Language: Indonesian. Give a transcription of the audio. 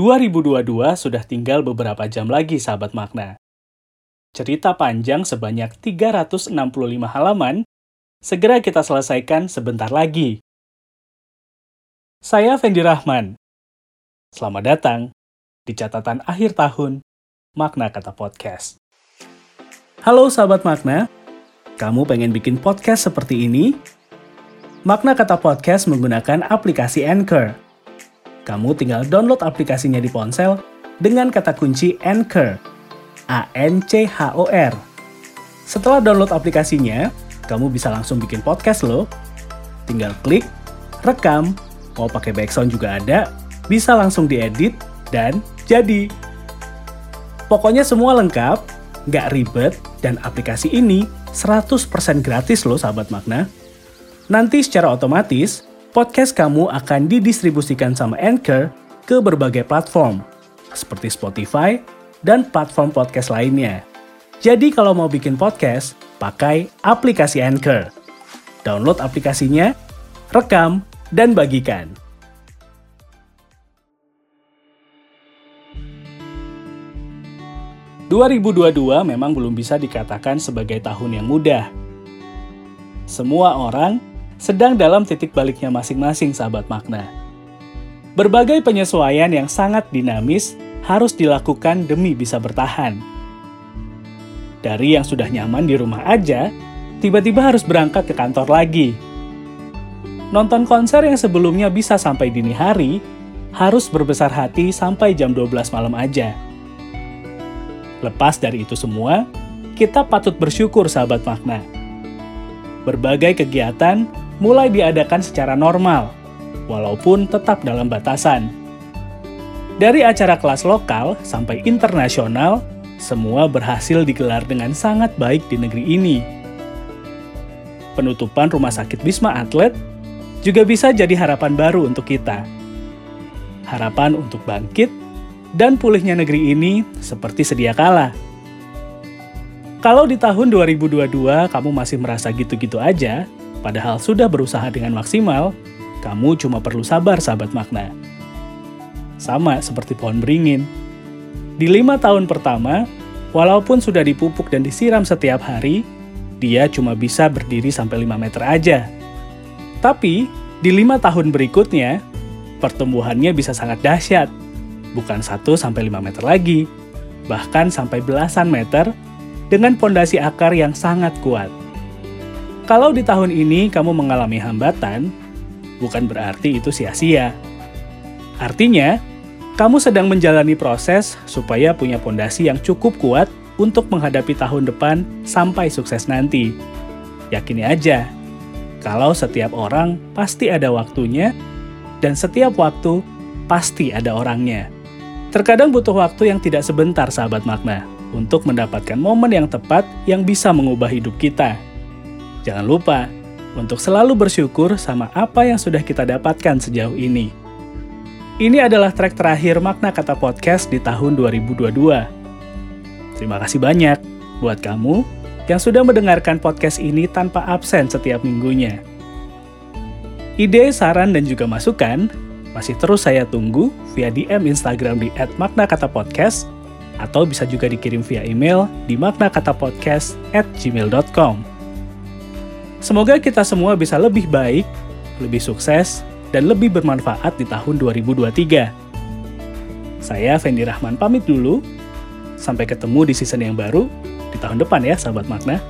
2022 sudah tinggal beberapa jam lagi, sahabat makna. Cerita panjang sebanyak 365 halaman segera kita selesaikan sebentar lagi. Saya Fendi Rahman. Selamat datang di catatan akhir tahun Makna Kata Podcast. Halo sahabat makna, kamu pengen bikin podcast seperti ini? Makna Kata Podcast menggunakan aplikasi Anchor kamu tinggal download aplikasinya di ponsel dengan kata kunci Anchor. A-N-C-H-O-R. Setelah download aplikasinya, kamu bisa langsung bikin podcast loh. Tinggal klik, rekam, mau pakai background juga ada, bisa langsung diedit, dan jadi. Pokoknya semua lengkap, nggak ribet, dan aplikasi ini 100% gratis loh sahabat makna. Nanti secara otomatis, podcast kamu akan didistribusikan sama Anchor ke berbagai platform, seperti Spotify dan platform podcast lainnya. Jadi kalau mau bikin podcast, pakai aplikasi Anchor. Download aplikasinya, rekam, dan bagikan. ...2022 memang belum bisa dikatakan sebagai tahun yang mudah. Semua orang sedang dalam titik baliknya masing-masing sahabat makna. Berbagai penyesuaian yang sangat dinamis harus dilakukan demi bisa bertahan. Dari yang sudah nyaman di rumah aja, tiba-tiba harus berangkat ke kantor lagi. Nonton konser yang sebelumnya bisa sampai dini hari, harus berbesar hati sampai jam 12 malam aja. Lepas dari itu semua, kita patut bersyukur sahabat makna. Berbagai kegiatan mulai diadakan secara normal, walaupun tetap dalam batasan. Dari acara kelas lokal sampai internasional, semua berhasil digelar dengan sangat baik di negeri ini. Penutupan Rumah Sakit Wisma Atlet juga bisa jadi harapan baru untuk kita. Harapan untuk bangkit dan pulihnya negeri ini seperti sedia kala. Kalau di tahun 2022 kamu masih merasa gitu-gitu aja, Padahal sudah berusaha dengan maksimal, kamu cuma perlu sabar sahabat makna. Sama seperti pohon beringin. Di lima tahun pertama, walaupun sudah dipupuk dan disiram setiap hari, dia cuma bisa berdiri sampai 5 meter aja. Tapi, di lima tahun berikutnya, pertumbuhannya bisa sangat dahsyat. Bukan 1 sampai 5 meter lagi, bahkan sampai belasan meter dengan pondasi akar yang sangat kuat. Kalau di tahun ini kamu mengalami hambatan, bukan berarti itu sia-sia. Artinya, kamu sedang menjalani proses supaya punya pondasi yang cukup kuat untuk menghadapi tahun depan sampai sukses nanti. Yakini aja, kalau setiap orang pasti ada waktunya, dan setiap waktu pasti ada orangnya. Terkadang butuh waktu yang tidak sebentar, sahabat makna, untuk mendapatkan momen yang tepat yang bisa mengubah hidup kita. Jangan lupa untuk selalu bersyukur sama apa yang sudah kita dapatkan sejauh ini. Ini adalah track terakhir makna kata podcast di tahun 2022. Terima kasih banyak buat kamu yang sudah mendengarkan podcast ini tanpa absen setiap minggunya. Ide, saran, dan juga masukan masih terus saya tunggu via DM Instagram di @maknakatapodcast atau bisa juga dikirim via email di maknakatapodcast@gmail.com. Semoga kita semua bisa lebih baik, lebih sukses, dan lebih bermanfaat di tahun 2023. Saya Fendi Rahman pamit dulu. Sampai ketemu di season yang baru di tahun depan ya, sahabat makna.